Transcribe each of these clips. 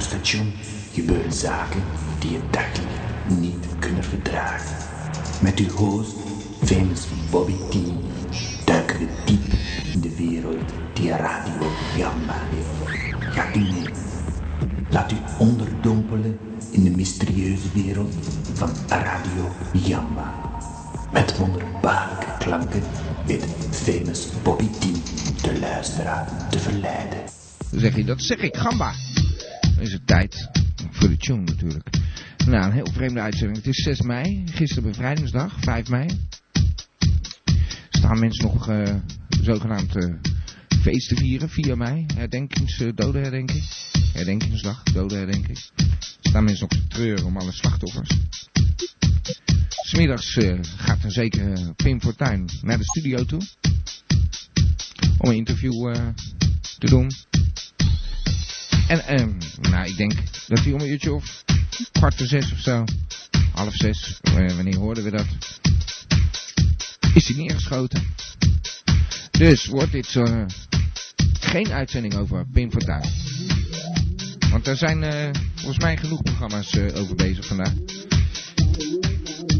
station gebeuren zaken die je dagelijks niet kunnen verdragen. Met uw host, famous Bobby T, duiken we diep in de wereld die Radio Gamba heeft. Gaat u? Laat u onderdompelen in de mysterieuze wereld van Radio Jamba. Met wonderbaarlijke klanken weet famous Bobby T de luisteraar te verleiden. Zeg je, dat zeg ik, gamba. Is het tijd voor de tune natuurlijk. Nou, een heel vreemde uitzending. Het is 6 mei, gisteren bevrijdingsdag, 5 mei. Staan mensen nog uh, zogenaamd uh, feest te vieren, 4 mei. Herdenkings, uh, dodenherdenking. Herdenkingsdag, dodenherdenking. Staan mensen nog te treuren om alle slachtoffers. Smiddags uh, gaat een zekere Pim Fortuyn naar de studio toe. Om een interview te doen. En um, nou, ik denk dat hij om een uurtje of kwart voor zes of zo, half zes, wanneer hoorden we dat, is hij neergeschoten. Dus wordt dit uh, geen uitzending over Pim Fortuyn. Want er zijn uh, volgens mij genoeg programma's over bezig vandaag.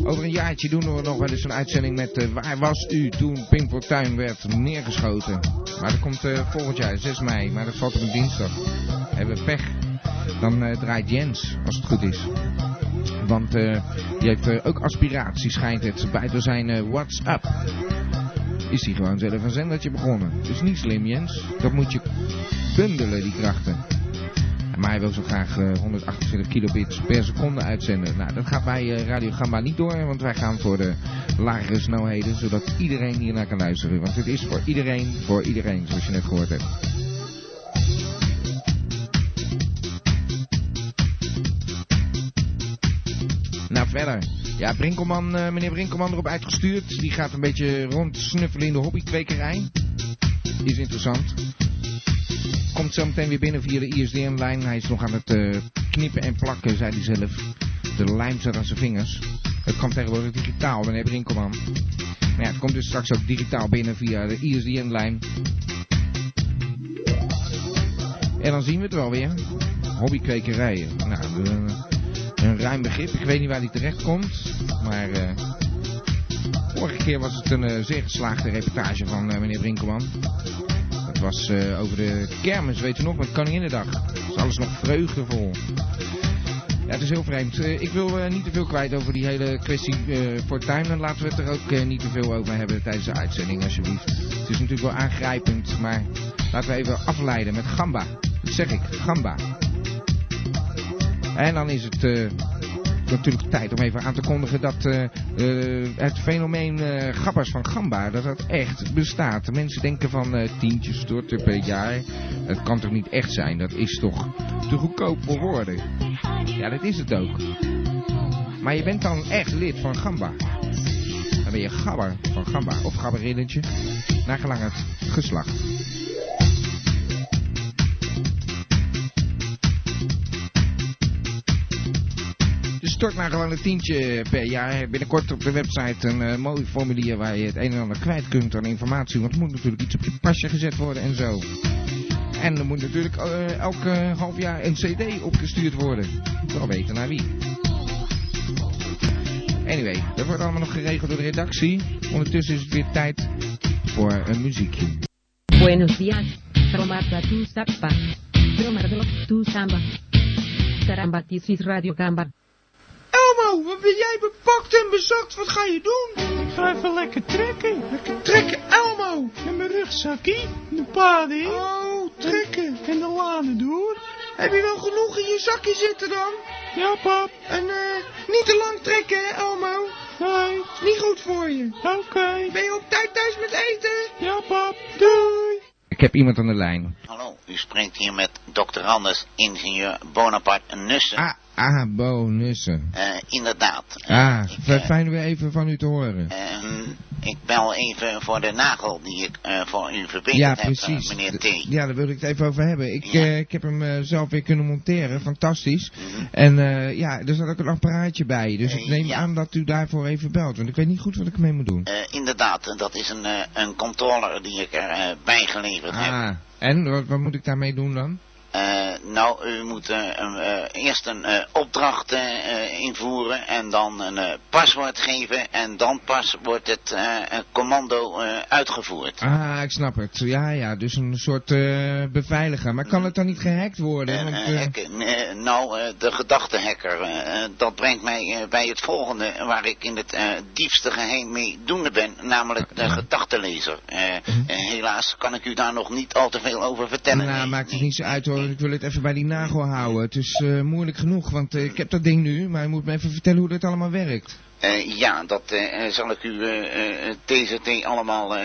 Over een jaartje doen we nog wel eens een uitzending met Waar was u toen Pim Fortuyn werd neergeschoten. Maar dat komt volgend jaar, 6 mei, maar dat valt op een dinsdag. Hebben we pech. Dan uh, draait Jens, als het goed is. Want die heeft ook aspiratie, schijnt het. Bij te zijn WhatsApp. Is hij gewoon zelf een zendertje begonnen. Dus niet slim Jens. Dat moet je bundelen, die krachten. Maar hij wil zo graag uh, 128 kilobits per seconde uitzenden. Nou, dat gaat bij uh, Radio Gamba niet door, want wij gaan voor de lagere snelheden, zodat iedereen hiernaar kan luisteren. Want het is voor iedereen, voor iedereen, zoals je net gehoord hebt. Verder. Ja, Brinkelman, uh, meneer Brinkelman erop uitgestuurd. Die gaat een beetje rondsnuffelen in de hobbykwekerij. Is interessant. Komt zo meteen weer binnen via de ISDN-lijn. Hij is nog aan het uh, knippen en plakken, zei hij zelf. De lijm zat aan zijn vingers. Het komt tegenwoordig digitaal, meneer Brinkelman. Maar ja, het komt dus straks ook digitaal binnen via de ISDN-lijn. En dan zien we het wel weer. Hobbykwekerijen. Nou, een, ruim begrip. Ik weet niet waar die terecht komt. Maar uh, vorige keer was het een uh, zeer geslaagde reportage van uh, meneer Brinkelman. Het was over de kermis, weet u nog, met Koninginnedag. Het is alles nog vreugdevol. Ja, het is heel vreemd. Ik wil niet te veel kwijt over die hele kwestie Fortuyn. Dan laten we het er ook niet te veel over hebben tijdens de uitzending, alsjeblieft. Het is natuurlijk wel aangrijpend, maar laten we even afleiden met Gamba. Dat zeg ik, Gamba. En dan is het natuurlijk tijd om even aan te kondigen dat uh, uh, het fenomeen gabbers van Gamba, dat dat echt bestaat. De mensen denken van tientjes storten per jaar. Dat kan toch niet echt zijn? Dat is toch te goedkoop voor woorden? Ja, dat is het ook. Maar je bent dan echt lid van Gamba. Dan ben je gabber van Gamba of gabberinnetje, naar gelang het geslacht. Stort maar gewoon een tientje per jaar. Binnenkort op de website een uh, mooi formulier waar je het een en ander kwijt kunt aan informatie. Want er moet natuurlijk iets op je pasje gezet worden en zo. En er moet natuurlijk uh, elke half jaar een cd opgestuurd worden. Wel weten naar wie. Anyway, dat wordt allemaal nog geregeld door de redactie. Ondertussen is het weer tijd voor een muziekje. Buenos días, Romata tu sapa. Romardo tu samba. Carambatisis Radio Gamba. Elmo, wat ben jij bepakt en bezakt? Wat ga je doen? Ik ga even lekker trekken. Lekker trekken, Elmo. En mijn rugzakje, de paden in. Oh, trekken. En de laden door. Heb je wel genoeg in je zakje zitten dan? Ja, pap. En uh, niet te lang trekken, hè, Elmo? Nee. Niet goed voor je. Oké. Okay. Ben je op tijd thuis met eten? Ja, pap. Doei. Ik heb iemand aan de lijn. Hallo, u spreekt hier met dokter Anders, ingenieur Bonaparte Nussen. Ah, ah, Bo Nussen. Uh, inderdaad. Ah, uh, fijn weer even van u te horen. Uh, ik bel even voor de nagel die ik uh, voor u verbeterd ja, heb, precies. meneer T. Ja, daar wil ik het even over hebben. Ik, Ja. ik heb hem eh, zelf weer kunnen monteren, fantastisch. Mhm. En eh, ja, er zat ook een apparaatje bij. Dus ik Eh, neem ja. aan dat u daarvoor even belt. Want ik weet niet goed wat ik ermee moet doen. Eh, inderdaad, dat is een, eh, een controller die ik erbij bij geleverd heb. Ah, en wat, wat moet ik daarmee doen dan? Nou, u moet eh, eh, eerst een eh, opdracht invoeren en dan een paswoord geven en dan pas wordt het commando uitgevoerd. Ah, ik snap het. Ja, ja, dus een soort beveiliger. Maar kan het dan niet gehackt worden? Want, nou, de gedachtehacker, eh, eh, dat brengt mij bij het volgende waar ik in het diepste geheim mee doende ben, namelijk de gedachtenlezer. Eh, helaas kan ik u daar nog niet al te veel over vertellen. nou, Nee, maakt het niet zo uit hoor. Ik wil het even bij die nagel houden. Het is eh, moeilijk genoeg, want eh, ik heb dat ding nu. Maar je moet me even vertellen hoe dat allemaal werkt. Eh, ja, dat zal ik u eh, TZT allemaal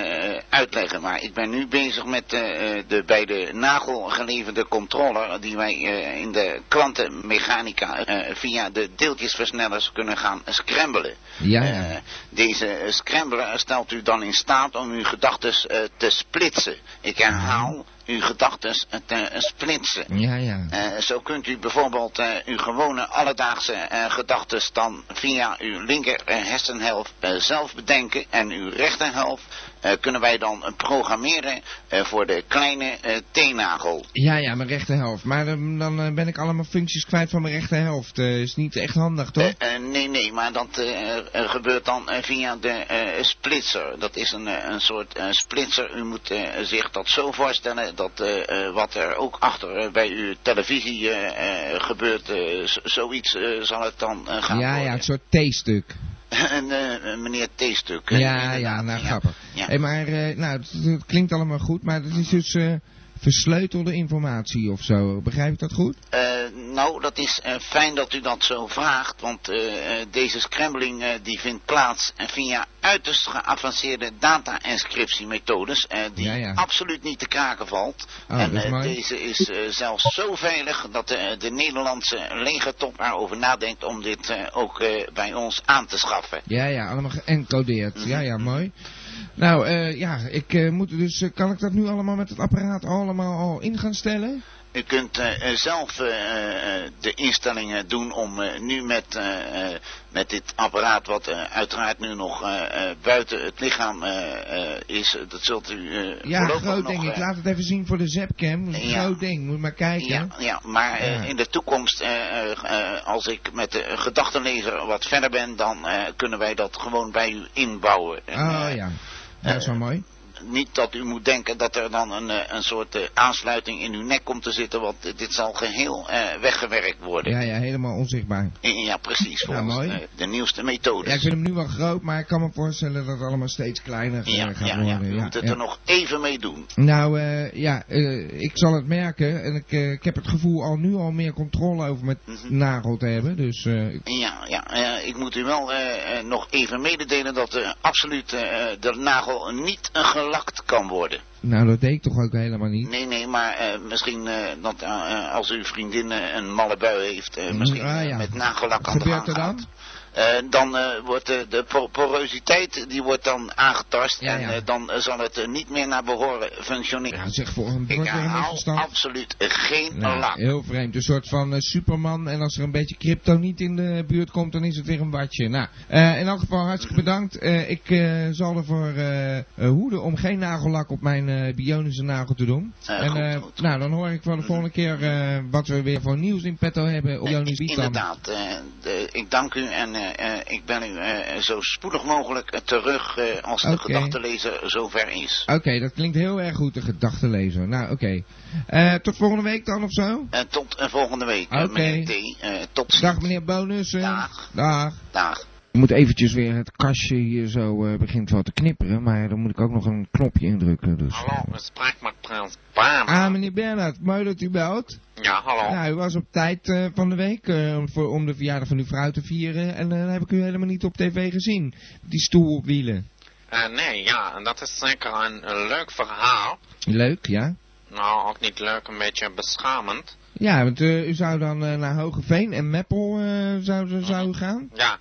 uitleggen. Maar ik ben nu bezig met de bij de nagel geleverde controller die wij in de kwantenmechanica eh, via de deeltjesversnellers kunnen gaan scramblen. Ja, ja. Deze scrambler stelt u dan in staat om uw gedachten te splitsen. Ik herhaal, uw gedachten te splitsen. Ja, ja. Eh, zo kunt u bijvoorbeeld eh, uw gewone alledaagse eh gedachten dan via uw linker eh, hersenhelft eh, zelf bedenken en uw rechterhelft eh, kunnen wij dan eh, programmeren eh, voor de kleine eh teennagel. Ja, ja, mijn rechterhelft. Maar eh, dan eh, ben ik allemaal functies kwijt van mijn rechterhelft. Eh is niet echt handig, toch? Eh, eh, nee, nee, maar dat eh, eh, gebeurt dan eh, via de eh, splitser. Dat is een, eh, een soort eh, splitser. U moet eh, zich dat zo voorstellen dat eh, eh, wat er ook achter eh, bij uw televisie eh, eh, gebeurt, eh, zoiets eh, zal het dan eh, gaan ja, worden. ja, het soort T-stuk. En eh, meneer T-stuk. eh, Ja, ja, nou ja. grappig. Ja. Hey, maar, eh, nou, het, het klinkt allemaal goed, maar het is dus eh, versleutelde informatie of zo. Begrijp ik dat goed? Eh, nou, dat is eh, fijn dat u dat zo vraagt, want eh, deze scrambling die vindt plaats via uiterst geavanceerde data-inscriptiemethodes, die Ja, ja. absoluut niet te kraken valt. Oh, en is deze is zelfs zo veilig dat de Nederlandse legertop erover nadenkt om dit ook bij ons aan te schaffen. Ja, ja, allemaal geëncodeerd. Ja, ja, mooi. Nou, eh, ja, ik eh, moet dus, eh, kan ik dat nu allemaal met het apparaat allemaal al in gaan stellen? U kunt eh, eh, zelf eh, eh, de instellingen doen om nu met, met dit apparaat, wat uiteraard nu nog buiten het lichaam is, dat zult u Ja, groot nog, ding. Ik laat het even zien voor de Zapcam. Een Ja. groot ding, moet maar kijken. ja, ja, maar Ja. in de toekomst, als ik met de gedachtenlezer wat verder ben, dan kunnen wij dat gewoon bij u inbouwen. En, Oh ja, dat is wel mooi. Niet dat u moet denken dat er dan een, eh, een soort eh, aansluiting in uw nek komt te zitten, want dit zal geheel eh, weggewerkt worden. Ja, ja, helemaal onzichtbaar. Ja, precies. Ja, Volgens mooi. eh, de nieuwste methodes. Ja, ik vind hem nu wel groot, maar ik kan me voorstellen dat het allemaal steeds kleiner ja, gaat ja, ja. worden. U moet het ja. er nog even mee doen. Nou, ja, ik zal het merken en ik, ik heb het gevoel al nu al meer controle over mijn Mhm. nagel te hebben. Dus Ja, ja ik moet u wel nog even mededelen dat absoluut de nagel niet eh, gelakt kan worden. nou, dat deed ik toch ook helemaal niet. Nee, nee, maar eh, misschien eh, dat eh, als uw vriendin een malle bui heeft, misschien Ah, ja. met nagellak aan de gebeurt gang er dan? gaat. Eh, dan eh, wordt de, de por- porositeit die wordt dan aangetast Ja, en ja. eh, dan zal het niet meer naar behoren functioneren. Ja, zeg voor een Ik misverstand. absoluut geen Nou, lak. heel vreemd. Een soort van Superman. En als er een beetje crypto niet in de buurt komt, dan is het weer een watje. Nou, in elk geval hartstikke bedankt. Ik zal ervoor hoeden om geen nagellak op mijn bionische nagel te doen. En goed, goed. nou, dan hoor ik van de volgende keer wat we weer voor nieuws in petto hebben. Op Jonis. Inderdaad, de- ik dank u en ik ben u eh, zo spoedig mogelijk eh, terug eh, als de Oké. gedachtenlezer zover is. Oké, dat klinkt heel erg goed, de gedachtenlezer. Nou, oké. Eh, tot volgende week dan of zo? Eh, tot eh, volgende week, eh, Oké. meneer T. Eh, tot ziens. Dag meneer. Dag. Dag. Dag. Ik moet eventjes weer het kastje hier zo eh, begint wel te knipperen, maar dan moet ik ook nog een knopje indrukken. Dus. Hallo, u spreekt met prins Bernhard. Ah, meneer Bernhard, mooi dat u belt. Ja, hallo. Nou, u was op tijd eh, van de week eh, voor, om de verjaardag van uw vrouw te vieren en eh, dan heb ik u helemaal niet op tv gezien. Die stoel op wielen. Eh, nee, ja, en dat is zeker een, een leuk verhaal. Leuk, ja? Nou, ook niet leuk, een beetje beschamend. Ja, want eh, u zou dan eh, naar Hogeveen en Meppel eh, zou, zou u gaan? Ja,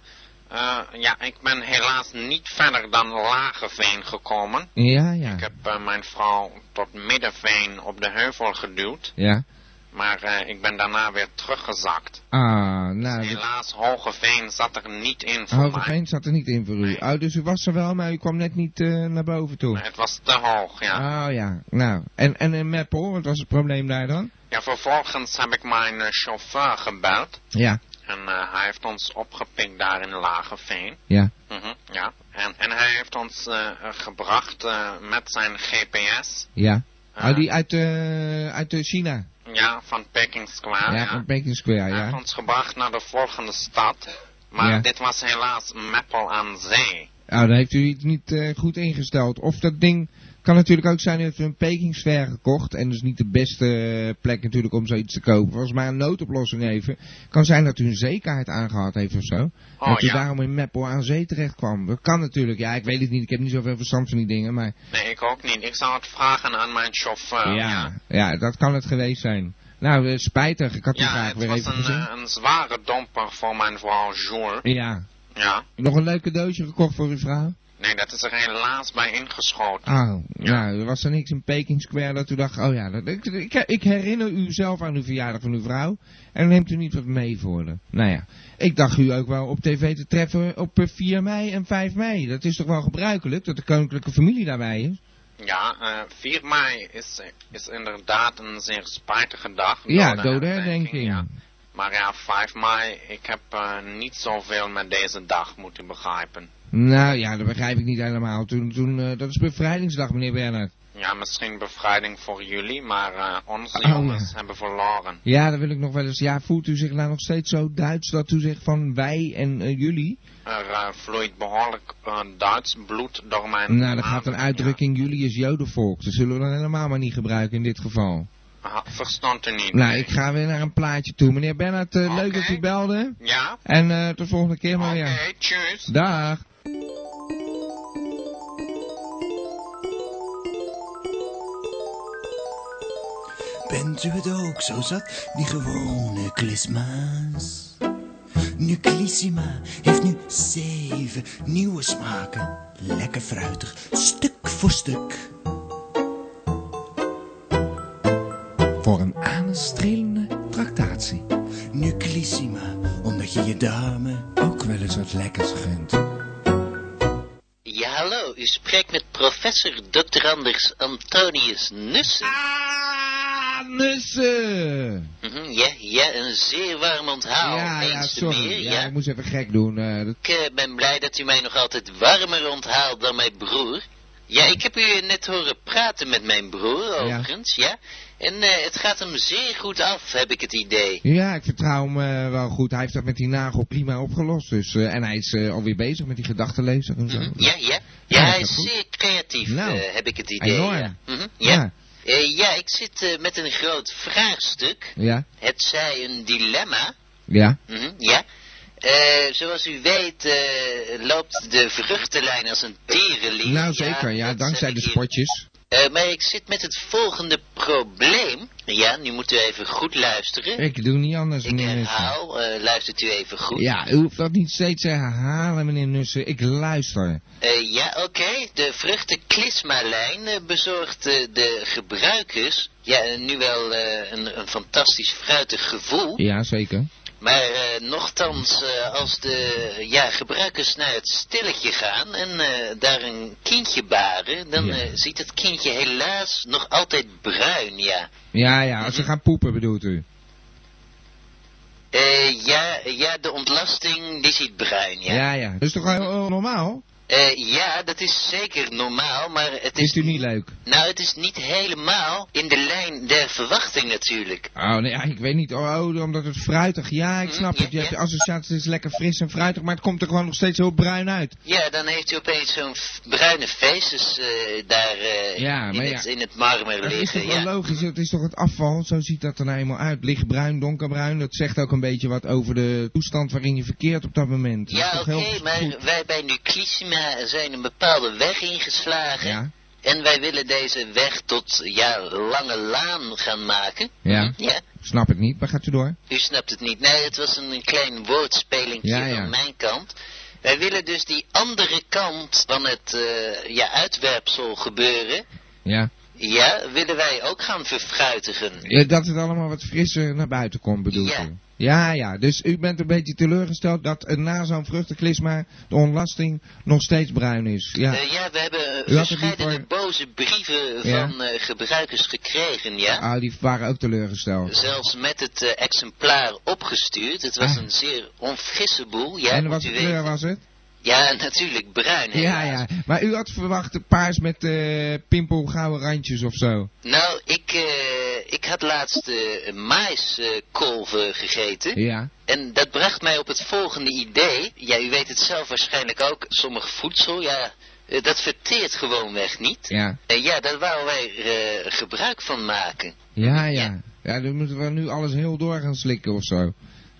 eh, ja, ik ben helaas niet verder dan Lageveen gekomen. Ja, ja. Ik heb eh, mijn vrouw tot Middenveen op de heuvel geduwd. Ja. Maar eh, ik ben daarna weer teruggezakt. Ah, nou, dat- Helaas, Hogeveen zat er niet in voor mij. Hogeveen zat er niet in voor u. Nee. Oh, dus u was er wel, maar u kwam net niet naar boven toe. Het was te hoog, ja. Oh ja, nou. En, en in Meppel, wat was het probleem daar dan? Ja, vervolgens heb ik mijn chauffeur gebeld. Ja, En eh, hij heeft ons opgepikt daar in Lageveen. ja. Mhm, ja. En, en hij heeft ons eh, gebracht eh, met zijn GPS. Ja. Oh, die uit, eh uit China. Ja, van Peking Square. ja, ja. van Peking Square, Hij heeft ja. ons gebracht naar de volgende stad. Maar Ja. dit was helaas Meppel aan zee. Nou, dan heeft u iets niet goed ingesteld. Of dat ding kan natuurlijk ook zijn, u heeft een Peking Square gekocht. En dus niet de beste plek natuurlijk om zoiets te kopen. Volgens mij een noodoplossing even. Kan zijn dat u een zeekaart aangehad heeft of zo. en Oh dat u ja. daarom in Meppel aan zee terecht kwam. Dat kan natuurlijk, ja, ik weet het niet. Ik heb niet zoveel verstand van die dingen, maar... Nee, ik ook niet. Ik zal het vragen aan mijn chauffeur. ja, ja, dat kan het geweest zijn. Nou, eh, spijtig. Ik had u Ja, graag het weer was even een, gezien. eh, een zware domper voor mijn vrouw Jules. Ja. Ja. Nog een leuk cadeautje gekocht voor uw vrouw? Nee, dat is er helaas bij ingeschoten. Oh, nou, er was er niks in Peking Square dat u dacht, oh ja, dat, ik, ik, ik herinner u zelf aan uw verjaardag van uw vrouw. En dan neemt u niet wat mee voor. Nou ja, ik dacht u ook wel op tv te treffen op eh, 4 mei en 5 mei. Dat is toch wel gebruikelijk, dat de koninklijke familie daarbij is? Ja, eh 4 mei is, is inderdaad een zeer spijtige dag. Ja, dode herdenking. Ja. Maar ja, 5 mei, ik heb eh, niet zoveel met deze dag moeten begrijpen. Nou ja, dat begrijp ik niet helemaal. Toen, toen, eh, dat is bevrijdingsdag, meneer Bernhard. Ja, misschien bevrijding voor jullie, maar eh, onze Oh, jongens ja. hebben verloren. Ja, dan wil ik nog wel eens. Ja, voelt u zich nou nog steeds zo Duits dat u zegt van wij en jullie? Er eh, vloeit behoorlijk eh, Duits bloed door mijn Nou, dat gaat een uitdrukking, jullie is jodenvolk. Dat zullen we dan helemaal maar niet gebruiken in dit geval. Ah, Verstond u niet? Nou, ik ga weer naar een plaatje toe. Meneer Bernhard, eh, leuk Oké. dat u belde. Ja? En eh, tot de volgende keer maar Oké, weer. tjus. Dag. Bent u het ook zo zat, die gewone klisma's? Nuclissima heeft nu zeven nieuwe smaken. Lekker fruitig, stuk voor stuk. Voor een aanstrelende tractatie. Nuclissima, omdat je je dame... Ook wel eens wat lekkers gunt. Ja, hallo. U spreekt met professor Dr. Anders Antonius Nussen. Ah, nussen! Mhm, ja, ja, een zeer warm onthaal. ja, ja, eens te sorry. meer, ja, ja. ik moest even gek doen. eh, dat... Ik eh, ben blij dat u mij nog altijd warmer onthaalt dan mijn broer. Ja, ik heb u net horen praten met mijn broer, overigens, ja. En eh, het gaat hem zeer goed af, heb ik het idee. Ja, ik vertrouw hem eh, wel goed. Hij heeft dat met die nagel prima opgelost. Dus, eh, en hij is alweer bezig met die gedachtenlezer en zo. Mhm, Ja, ja. Ja, Ja, hij is goed. zeer creatief, Nou, heb ik het idee. enorm. Ja. Mhm, ja. Ja. Ja, ik zit met een groot vraagstuk. Ja, Het zij een dilemma. ja. Mhm, ja. Zoals u weet loopt de vruchtenlijn als een tierenlier. Nou zeker, ja, dankzij de spotjes. Eh, maar ik zit met het volgende probleem. Ja, nu moet u even goed luisteren. Ik doe niet anders, Ik meneer Nussen. herhaal, eh, luistert u even goed. Ja, u hoeft dat niet steeds te herhalen, meneer Nussen. Ik luister. Eh, ja, oké. De vruchtenklisma-lijn eh, bezorgt de gebruikers... Ja, nu wel een, een fantastisch fruitig gevoel. Ja, zeker. Maar eh, nochtans, eh, als de ja, gebruikers naar het stilletje gaan en eh, daar een kindje baren, dan Ja. ziet het kindje helaas nog altijd bruin, ja. Ja, ja, als ze gaan poepen bedoelt u. Eh, ja, ja, de ontlasting, die ziet bruin, ja. Ja, ja. Dat is toch wel heel normaal? Eh, ja, dat is zeker normaal, maar het is... Is u niet leuk? Nou, het is niet helemaal in de lijn der verwachting natuurlijk. Oh, nee, ja, ik weet niet. Oh, oh, omdat het fruitig. Ja, ik Hm, snap ja, het. Je hebt de associatie, het is lekker fris en fruitig, maar het komt er gewoon nog steeds heel bruin uit. Ja, dan heeft u opeens zo'n bruine feestjes eh, daar eh, Ja, in, het, ja. in het marmer Dat is liggen. toch wel logisch? Het is toch het afval? Zo ziet dat er nou eenmaal uit. Lichtbruin, donkerbruin. Dat zegt ook een beetje wat over de toestand waarin je verkeert op dat moment. Ja, oké, maar wij bij Nuclissima zijn een bepaalde weg ingeslagen. Ja, En wij willen deze weg tot, ja, Lange Laan gaan maken. Ja. Ja. snap het niet, maar gaat u door. U snapt het niet. Nee, het was een, een klein woordspelingje Ja, ja. van mijn kant. Wij willen dus die andere kant van het eh, ja, uitwerpsel gebeuren. Ja. Ja, willen wij ook gaan verfruitigen. Ja, Dat het allemaal wat frisser naar buiten komt, bedoelt Ja. u? Ja, ja. Dus u bent een beetje teleurgesteld dat na zo'n vruchtenklisma de ontlasting nog steeds bruin is. Ja. Eh, ja, we hebben eh, verschillende boze brieven Ja. van eh, gebruikers gekregen, ja. Ah, die waren ook teleurgesteld. Zelfs met het exemplaar opgestuurd. Het was Ah. een zeer onfrisse boel, ja. en wat kleur was het? Ja, natuurlijk bruin. Ja, ja. Maar u had verwacht paars met eh pimpelgouden randjes of zo. Nou, ik, eh, ik had laatst eh maiskolven gegeten. Ja. En dat bracht mij op het volgende idee. Ja, u weet het zelf waarschijnlijk ook. Sommig voedsel, ja, dat verteert gewoonweg niet. Ja. En ja, daar wouden wij gebruik van maken. Ja, ja. Ja, dan moeten we nu alles heel door gaan slikken of zo.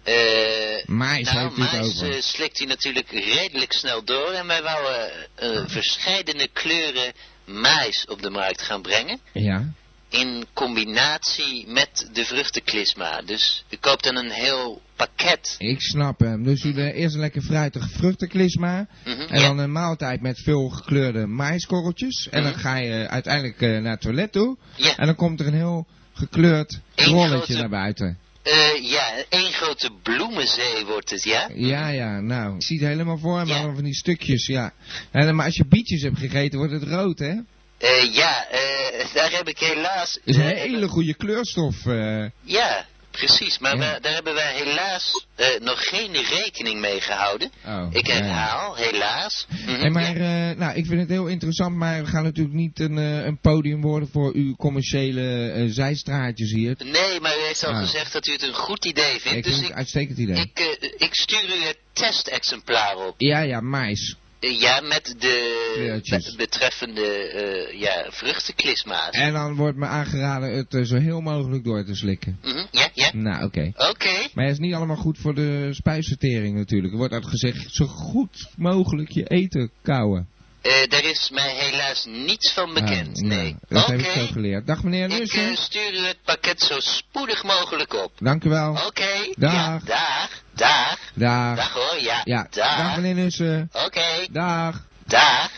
Eh Mais nou, mais slikt u natuurlijk redelijk snel door. En wij wouden eh verscheidene kleuren mais op de markt gaan brengen. Ja. In combinatie met de vruchtenklisma. Dus u koopt dan een heel pakket. Ik snap hem. Dus u de eerst een lekker fruitig vruchtenklisma. Mhm, En ja. dan een maaltijd met veel gekleurde maiskorreltjes. En dan Mhm. ga je uiteindelijk eh, naar het toilet toe. Ja. En dan komt er een heel gekleurd Eén rolletje grote- naar buiten. Eh, ja, één grote bloemenzee wordt het, ja? Ja, ja, nou. Ik zie het helemaal voor me. Ja. allemaal van die stukjes, ja. En, maar als je bietjes hebt gegeten, wordt het rood, hè? Eh, ja, eh, daar heb ik helaas... Is een hele goede kleurstof. eh. Ja, precies. Maar Ja. daar hebben wij helaas eh, nog geen rekening mee gehouden. Oh, Ik ja. herhaal, helaas. Mhm, Hey, maar ja. eh, nou, ik vind het heel interessant, maar we gaan natuurlijk niet een, eh, een podium worden voor uw commerciële zijstraatjes hier. Nee, maar u heeft al Ah. gezegd dat u het een goed idee vindt. ik dus vind het ik, een uitstekend idee. ik, ik stuur u het testexemplaar op. Ja, ja, mais. Ja, met de be- betreffende eh, ja, vruchtenklisma's. En dan wordt me aangeraden het eh, zo heel mogelijk door te slikken. Mhm, ja, ja. Nou, oké. Oké. Maar het is niet allemaal goed voor de spijsvertering natuurlijk. Er wordt altijd gezegd, zo goed mogelijk je eten kouwen. Eh, daar is mij helaas niets van bekend, Ah, nou, nee. dat heb ik zo geleerd. Dag meneer Ik Nussen. stuur u het pakket zo spoedig mogelijk op. Dank u wel. Oké. Dag. Ja, dag. Dag. Dag. Dag hoor, ja. Ja, Dag. dag meneer Nussen. Oké. Dag. Dag.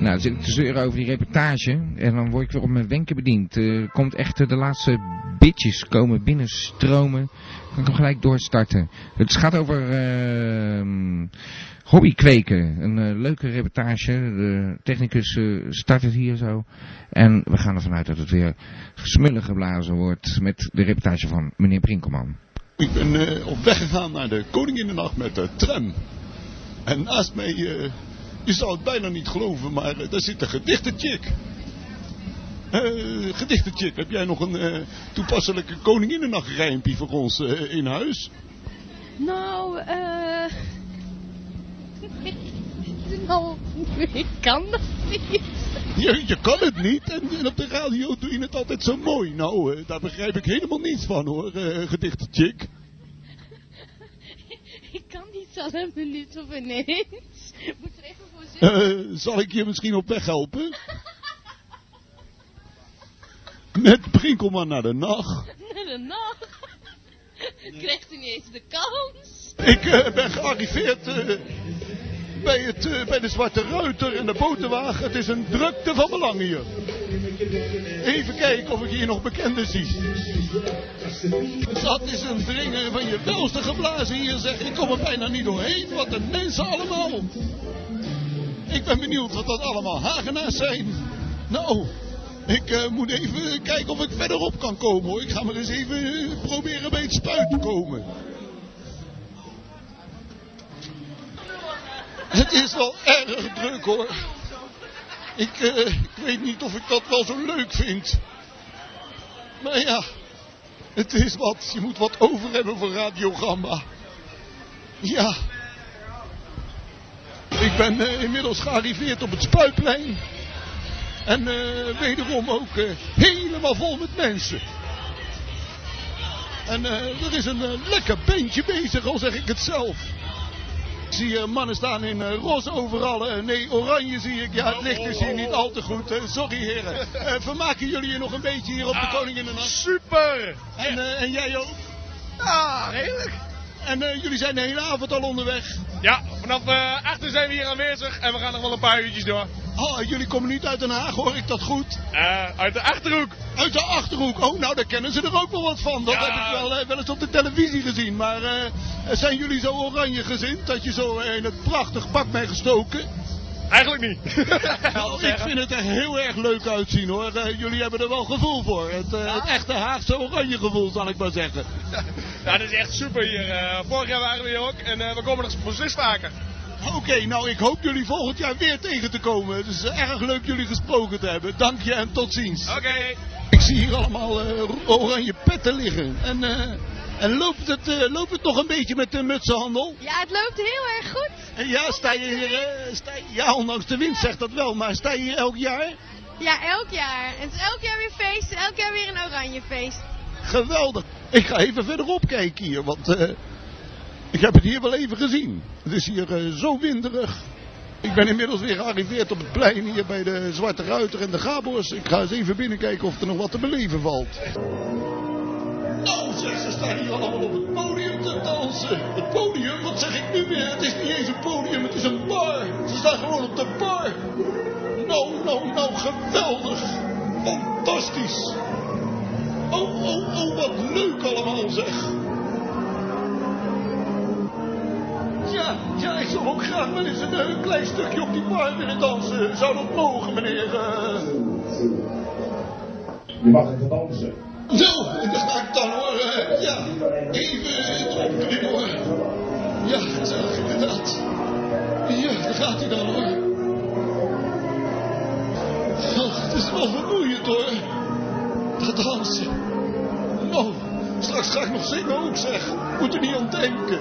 Nou, dan zit ik te zeuren over die reportage. En dan word ik weer op mijn wenken bediend. Er komt echt eh, de laatste bitjes komen binnenstromen. Dan kan ik hem gelijk doorstarten. Het gaat over ehm hobbykweken. Een eh, leuke reportage. De technicus start het hier zo. En we gaan ervan uit dat het weer smullig geblazen wordt met de reportage van meneer Brinkelman. Ik ben eh, op weg gegaan naar de Koninginnennacht met de tram. En naast mij, eh, je zou het bijna niet geloven, maar eh, daar zit een gedichtenchick. Eh gedichtenchick, heb jij nog een eh, toepasselijke Koninginnennachtrijmpje voor ons eh, in huis? Nou, eh. nou, ik kan dat niet. Je, je kan het niet en, en op de radio doe je het altijd zo mooi. Nou, eh, daar begrijp ik helemaal niets van hoor, eh gedichtenchick. Ik kan niet zo een minuut of ineens. Moet er even voor zitten. Zal ik je misschien op weg helpen? Met Brinkelman naar de nacht. Naar de nacht. Krijgt u niet eens de kans? Ik ben gearriveerd bij, het, eh, bij de Zwarte Ruiter en de botenwagen. Het is een drukte van belang hier. Even kijken of ik hier nog bekenden zie. Dat is een dringen van je welste geblazen hier, zeg. Ik kom er bijna niet doorheen. Wat een mensen allemaal. Ik ben benieuwd wat dat allemaal Hagenaars zijn. Nou, ik eh, moet even kijken of ik verderop kan komen hoor. Ik ga maar eens even eh, proberen bij het spuit te komen. Het is wel erg druk hoor. Ik, eh, ik weet niet of ik dat wel zo leuk vind. Maar ja, het is wat. Je moet wat over hebben voor Radio Gamba. Ja. Ik ben eh, inmiddels gearriveerd op het spuitplein. En eh, wederom ook helemaal vol met mensen. En er is een lekker beentje bezig, al zeg ik het zelf. Ik zie eh, mannen staan in eh, roze overal. eh, nee, oranje zie ik. Ja, het licht is hier niet al te goed. sorry heren. Vermaken jullie je nog een beetje hier op de Koninginnenacht? Super! En, en jij ook? Ah, heerlijk. En jullie zijn de hele avond al onderweg? Ja, vanaf 8 uur zijn we hier aanwezig en we gaan nog wel een paar uurtjes door. Oh, jullie komen niet uit Den Haag, hoor ik dat goed? Uh, uit de Achterhoek. Uit de Achterhoek? Oh, nou, daar kennen ze er ook wel wat van. Dat Ja. heb ik wel, eh, wel eens op de televisie gezien. Maar eh, zijn jullie zo oranje gezind dat je zo in het prachtig pak bent gestoken? Eigenlijk niet. Nou, ik vind het er heel erg leuk uitzien hoor. Eh, jullie hebben er wel gevoel voor. Het, eh, het echte Haagse oranje gevoel zal ik maar zeggen. Ja, dat is echt super hier. Eh, vorig jaar waren we hier ook en eh, we komen nog precies vaker. Oké, nou ik hoop jullie volgend jaar weer tegen te komen. Het is erg leuk jullie gesproken te hebben. Dank je en tot ziens. Oké. Ik zie hier allemaal eh, oranje petten liggen. En, eh, en loopt, het, eh, loopt het nog een beetje met de mutsenhandel? Ja, het loopt heel erg goed. En ja, sta je hier, eh, sta je- ja, ondanks de wind zegt dat wel, maar sta je hier elk jaar? Ja, elk jaar. Het is elk jaar weer feest. Elk jaar weer een oranje feest. Geweldig. Ik ga even verderop kijken hier, want eh, ik heb het hier wel even gezien. Het is hier eh, zo winderig. Ik ben inmiddels weer gearriveerd op het plein hier bij de Zwarte Ruiter en de Gabors. Ik ga eens even binnenkijken of er nog wat te beleven valt. Nou zeg, ze staan hier allemaal op het podium te dansen. Het podium, wat zeg ik nu weer? Het is niet eens een podium, het is een bar. Ze staan gewoon op de bar. Nou, nou, nou, geweldig. Fantastisch. Oh, oh, oh, wat leuk allemaal zeg. Ja, ja, ik zou ook graag wel eens een, eh, klein stukje op die bar willen dansen. Zou dat mogen, meneer? eh? Je mag even dansen. Zo, daar ga ik dan hoor. eh, ja, even erin hoor. Ja, zo, inderdaad. Ja, daar gaat hij dan hoor. Oh, het is wel vermoeiend hoor. Dat dansen. Nou, straks ga ik nog zingen ook zeg. Moet er niet aan denken.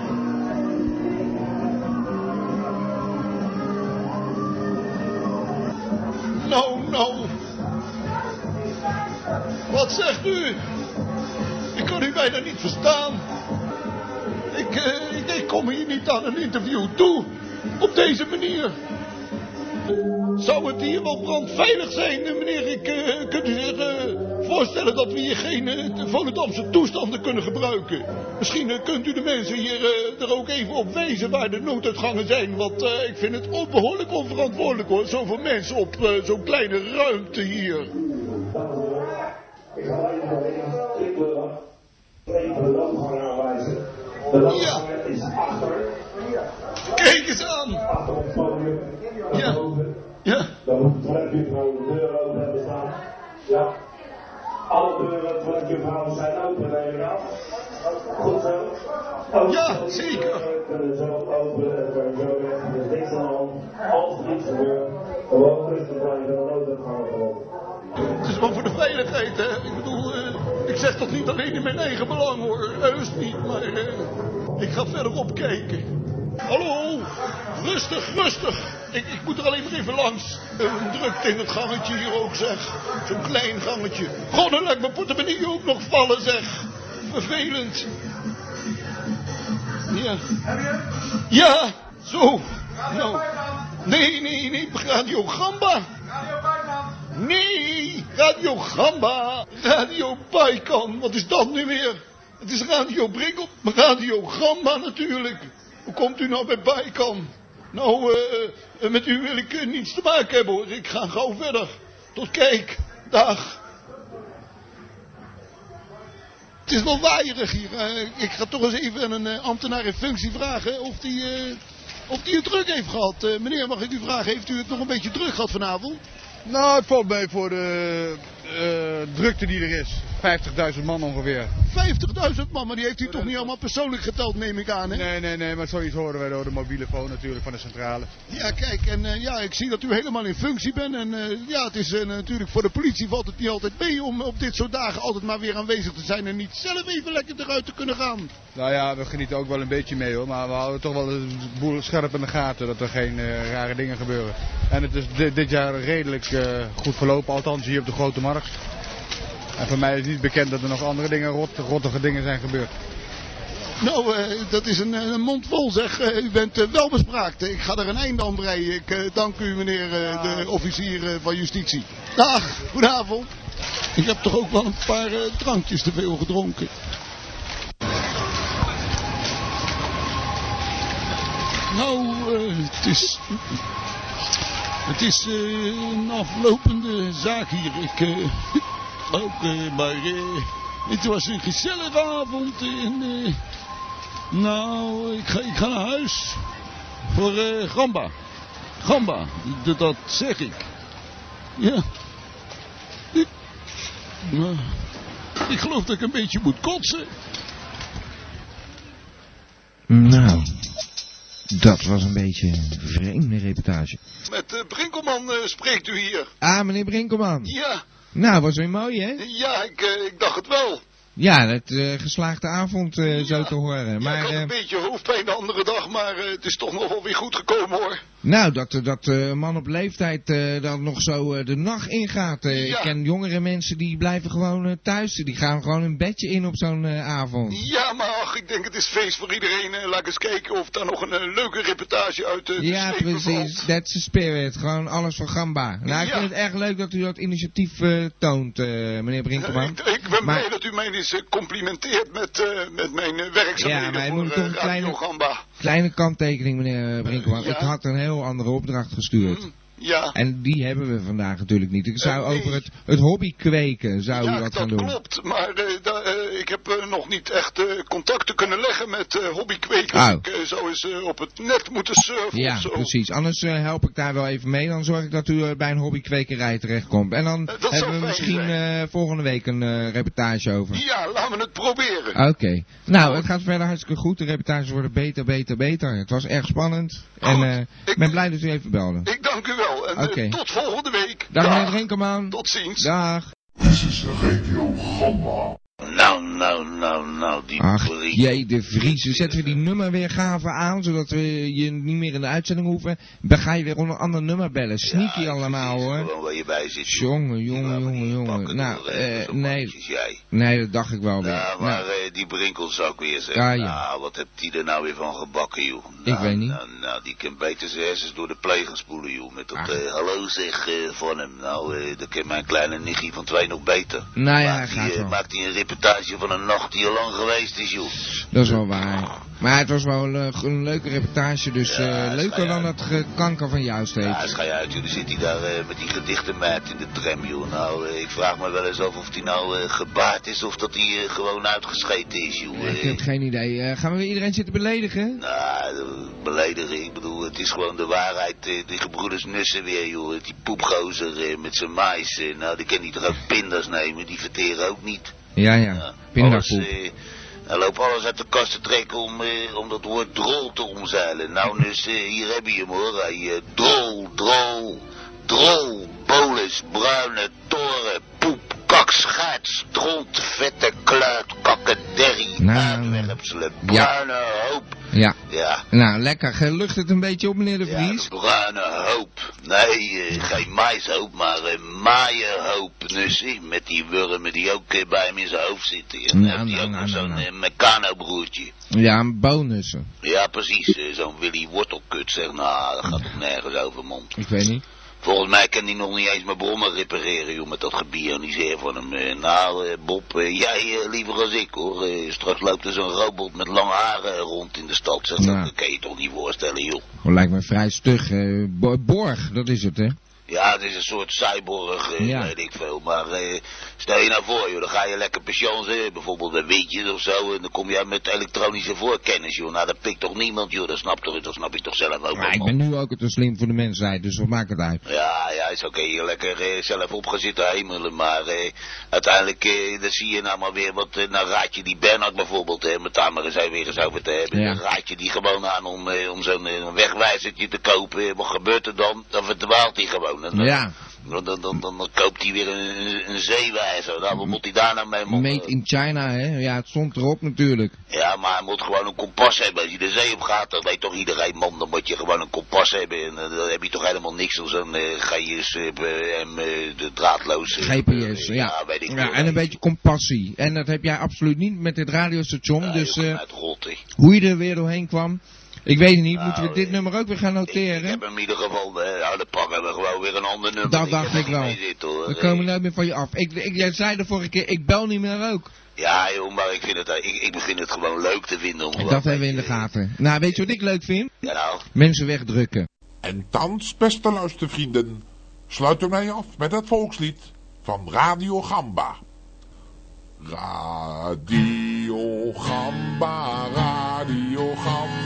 Nou. Wat zegt u? Ik kan u bijna niet verstaan. Ik, eh, ik, kom hier niet aan een interview toe. Op deze manier. Zou het hier wel brandveilig zijn, meneer? Ik, eh, kunt u eh, voorstellen dat we hier geen eh, Volendamse toestanden kunnen gebruiken? Misschien eh, kunt u de mensen hier eh, er ook even op wijzen waar de nooduitgangen zijn. Want ik vind het onbehoorlijk onverantwoordelijk hoor. Zoveel mensen op zo'n kleine ruimte hier. Ik ga even even de lamp. Even de lamp gaan aanwijzen. De lamp is achter. Kijk eens aan. Achter op het podium. Ja. Ja. Dan moet de toiletjuffrouw de deur open hebben staan. Ja. Alle deuren, toiletjuffrouwen zijn open, neem ik aan. Goed zo. Ook Ja, de zeker. Open en zo is niks aan hand. Als er iets gebeurt, gewoon rustig gewoon. Het is wel voor de veiligheid, hè. Ik bedoel, eh, ik zeg toch niet alleen in mijn eigen belang, hoor. Heus niet, maar eh, ik ga verderop kijken. Hallo, rustig, rustig. Ik, ik moet er alleen maar even langs. Eh, Een drukte in het gangetje hier ook, zeg. Zo'n klein gangetje. God, dan laat mijn portemonnee ook nog vallen, zeg. Vervelend. Ja. Ja, zo. Nou. Nee, nee, nee, Radio Gamba. Nee, Radio Gamba, Radio Baikan, wat is dat nu weer? Het is Radio Brikkel, maar Radio Gamba natuurlijk. Hoe komt u nou bij Baikan? Nou, eh, eh, met u wil ik eh, niets te maken hebben hoor. Ik ga gauw verder. Tot kijk. Dag. Het is wel waaierig hier. Eh, ik ga toch eens even een eh, ambtenaar in functie vragen of die, eh, of die het druk heeft gehad. Eh, meneer, mag ik u vragen, heeft u het nog een beetje druk gehad vanavond? Nou, het valt mee voor de drukte die er is. 50.000 man ongeveer. 50.000 man, maar die heeft u toch niet allemaal persoonlijk geteld, neem ik aan, hè? Nee, nee, nee, maar zoiets horen wij door de mobiele phone natuurlijk van de centrale. Ja, kijk, en eh, ja, ik zie dat u helemaal in functie bent. En eh, ja, het is eh, natuurlijk voor de politie valt het niet altijd mee om op dit soort dagen altijd maar weer aanwezig te zijn en niet zelf even lekker eruit te kunnen gaan. Nou ja, we genieten ook wel een beetje mee hoor, maar we houden toch wel de boel scherp in de gaten dat er geen eh, rare dingen gebeuren. En het is di- dit jaar redelijk eh, goed verlopen, althans hier op de Grote Markt. En voor mij is niet bekend dat er nog andere dingen, rot, rottige dingen zijn gebeurd. Nou, eh, dat is een, een mond vol zeg. Eh, u bent eh, wel bespraakt. Ik ga er een einde aan breien. Ik eh, dank u meneer eh, de officier eh, van justitie. Dag, goedenavond. Ik heb toch ook wel een paar drankjes te veel gedronken. Nou, eh, het is... Het is eh, een aflopende zaak hier. Ik, eh, ook, eh, maar het was een gezellige avond. En, nou, ik ga, ik ga naar huis. Voor Gamba. Gamba, dat, zeg ik. Ja. Nou, ik geloof dat ik een beetje moet kotsen. Nou, dat was een beetje een vreemde reportage. Met uh, Brinkelman uh, spreekt u hier. Ah, meneer Brinkelman. Ja. Nou, was weer mooi, hè? Ja, ik, uh, ik dacht het wel. Ja, het geslaagde avond ja. zo te horen. Maar, ja, ik had een beetje hoofdpijn de andere dag, maar het is toch nog wel weer goed gekomen hoor. Nou, dat, dat een man op leeftijd dan nog zo de nacht ingaat. Ja. Ik ken jongere mensen die blijven gewoon thuis. Die gaan gewoon een bedje in op zo'n avond. Ja, maar ach, ik denk het is feest voor iedereen. laat eens kijken of daar nog een leuke reportage uit de Ja, precies. That's the spirit. Gewoon alles van Gamba. Nou, ik vind het erg leuk dat u dat initiatief toont, meneer Brinkelman. ik, ik ben maar... blij dat u mij is complimenteert met, met mijn werkzaamheden ja, maar voor moet toch een kleine, kleine kanttekening, meneer Brinkman. Ja? Ik had een heel andere opdracht gestuurd. Mm, ja. En die hebben we vandaag natuurlijk niet. Ik zou uh, nee. over het, het hobby kweken, zou ja, u dat, dat gaan doen. klopt. Maar da, ik heb nog niet echt contacten kunnen leggen met hobbykwekers. Oh. Ik zou eens op het net moeten surfen Ja, of zo. precies. Anders help ik daar wel even mee. Dan zorg ik dat u bij een hobbykwekerij terechtkomt. En dan hebben we misschien volgende week een reportage over. Ja, laten we het proberen. Oké. Okay. Nou, het gaat verder hartstikke goed. De reportages worden beter, beter, beter. Het was erg spannend. Goed. En ik ben blij dat u even belde. Ik dank u wel. En okay. uh, tot volgende week. Dag, meneer Drinkerman. Tot ziens. Dag. Dit is Radio Gamma. Nou, nou, nou, nou, die Ach, Vries. jee, de Vries. Dan zetten we die nummerweergave aan, zodat we je niet meer in de uitzending hoeven. Dan ga je weer onder een ander nummer bellen. Sneaky ja, allemaal, hoor. Gewoon waar je bij zit. Jongen, jongen, jongen, jongen. Nou, eh, nee. Jij. Nee, dat dacht ik wel weer. Ja, maar nou. die Brinkel zou ik weer zeggen. Ja, ja. Nou, wat hebt die er nou weer van gebakken, joh? ik nou, weet niet. Nou, nou, die kan beter zijn hersens door de plegen spoelen, joh. Met dat uh, hallo zeg uh, van hem. Nou, uh, dat kan mijn kleine nichtje van twee nog beter. Nou ja, maakt hij, maakt hij een reportage van een nacht die al lang geweest is, joh. Dat is wel waar. Maar het was wel een, een leuke reportage, dus Ja, uh, leuker dan het kanker van jou steeds. Ja, schij uit. Dan zit hij daar uh, met die gedichtenmeid in de tram, joh. Nou, ik vraag me wel eens af of hij nou gebaard is of dat hij gewoon uitgescheten is, joh. Ik heb geen idee. gaan we weer iedereen zitten beledigen? Nou, beledigen. Ik bedoel, het is gewoon de waarheid. die gebroeders Nussen weer, joh. Die poepgozer met zijn mais. nou, die kan niet toch ook pindas nemen. Die verteren ook niet. Ja, ja. Pindapoep. Hij loopt alles uit de kast te trekken om, eh, om dat woord drol te omzeilen. Nou, dus eh, hier heb je hem hoor. Hij, eh, drol, drol, drol, bolus, bruine toren, poep, kak, schaat, stront, vette kluit, kakkerderrie, Nou, uitwerpselen, bruine hoop. Ja. Ja. Nou, lekker. Lucht het een beetje op, meneer de Vries? Ja, bruine hoop. Nee, uh, geen maishoop, maar uh, maaienhoop. Nussie, met die wurmen die ook uh, bij hem in zijn hoofd zitten. En Nou, dan heeft hij nou, ook nou, nou, zo'n nou. uh, Meccano-broertje. Ja, bonussen. Ja, precies. zo'n Willy Wortelkut zegt, nou, dat gaat toch nergens over, man. Ik weet niet. Volgens mij kan hij nog niet eens mijn brommen repareren, joh, met dat gebioniseer van hem. Nou, Bob, eh, jij liever als ik, hoor. Straks loopt er zo'n robot met lange haren rond in de stad. Zeg, Ja. Dat kan je toch niet voorstellen, joh. Dat lijkt me vrij stug. eh, Bo- Borg, dat is het, hè? Ja, het is een soort cyborg, eh, Ja. weet ik veel. Maar eh, stel je nou voor, joh, dan ga je lekker pensioen zetten, bijvoorbeeld bij Witjes of zo. En dan kom jij met elektronische voorkennis, joh. Nou, dat pikt toch niemand, joh. Dat snap, toch, dat snap ik toch zelf ook Maar ik ben nu ook te slim voor de mensheid, dus wat maakt het uit? Ja, ja, is oké. je lekker eh, zelf op gaan zitten hemelen. Maar eh, uiteindelijk, eh, dan zie je nou maar weer wat, eh, nou raad je die Bernhard bijvoorbeeld, hè, met maar eens weer eens over te hebben. Ja. Dan raad je die gewoon aan om, eh, om zo'n eh, wegwijzertje te kopen. Wat gebeurt er dan? Dan verdwaalt hij gewoon. Dan, Ja, dan, dan, dan, dan koopt hij weer een, een, zeewijzer. Nou, wat moet hij daar nou mee? made in China, hè? Ja, het stond erop natuurlijk. Ja, maar hij moet gewoon een kompas hebben. Als je de zee op gaat, dan weet toch iedereen, man, dan moet je gewoon een kompas hebben. En eh, dan heb je toch helemaal niks als een uh, GS en de draadloze... GPS, eh, ja. weet ik Ja, en een beetje compassie. En dat heb jij absoluut niet met dit radiostation, dus joh, eh, hoe je er weer doorheen kwam, ik weet het niet. Moeten we Nou, dit nummer ook weer gaan Ik noteren? heb hem in ieder geval, eh, nou, dan pakken we gewoon weer een ander nummer. Dat Ik dacht ik wel. mee zitten, hoor. We komen nooit meer van je af. Ik, ik, jij zei de vorige keer, ik bel niet meer ook. Ja, joh, maar ik, vind het, ik, ik begin het gewoon leuk te vinden. Om En dat hebben we in de gaten. Nou, weet je wat ik leuk vind? Ja, nou. Mensen wegdrukken. En En thans, beste luistervrienden, sluiten wij af met het volkslied van Radio Gamba. Radio Gamba, Radio Gamba,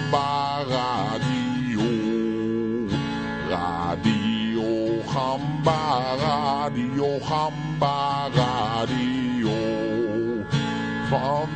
Gamba, Radio. Van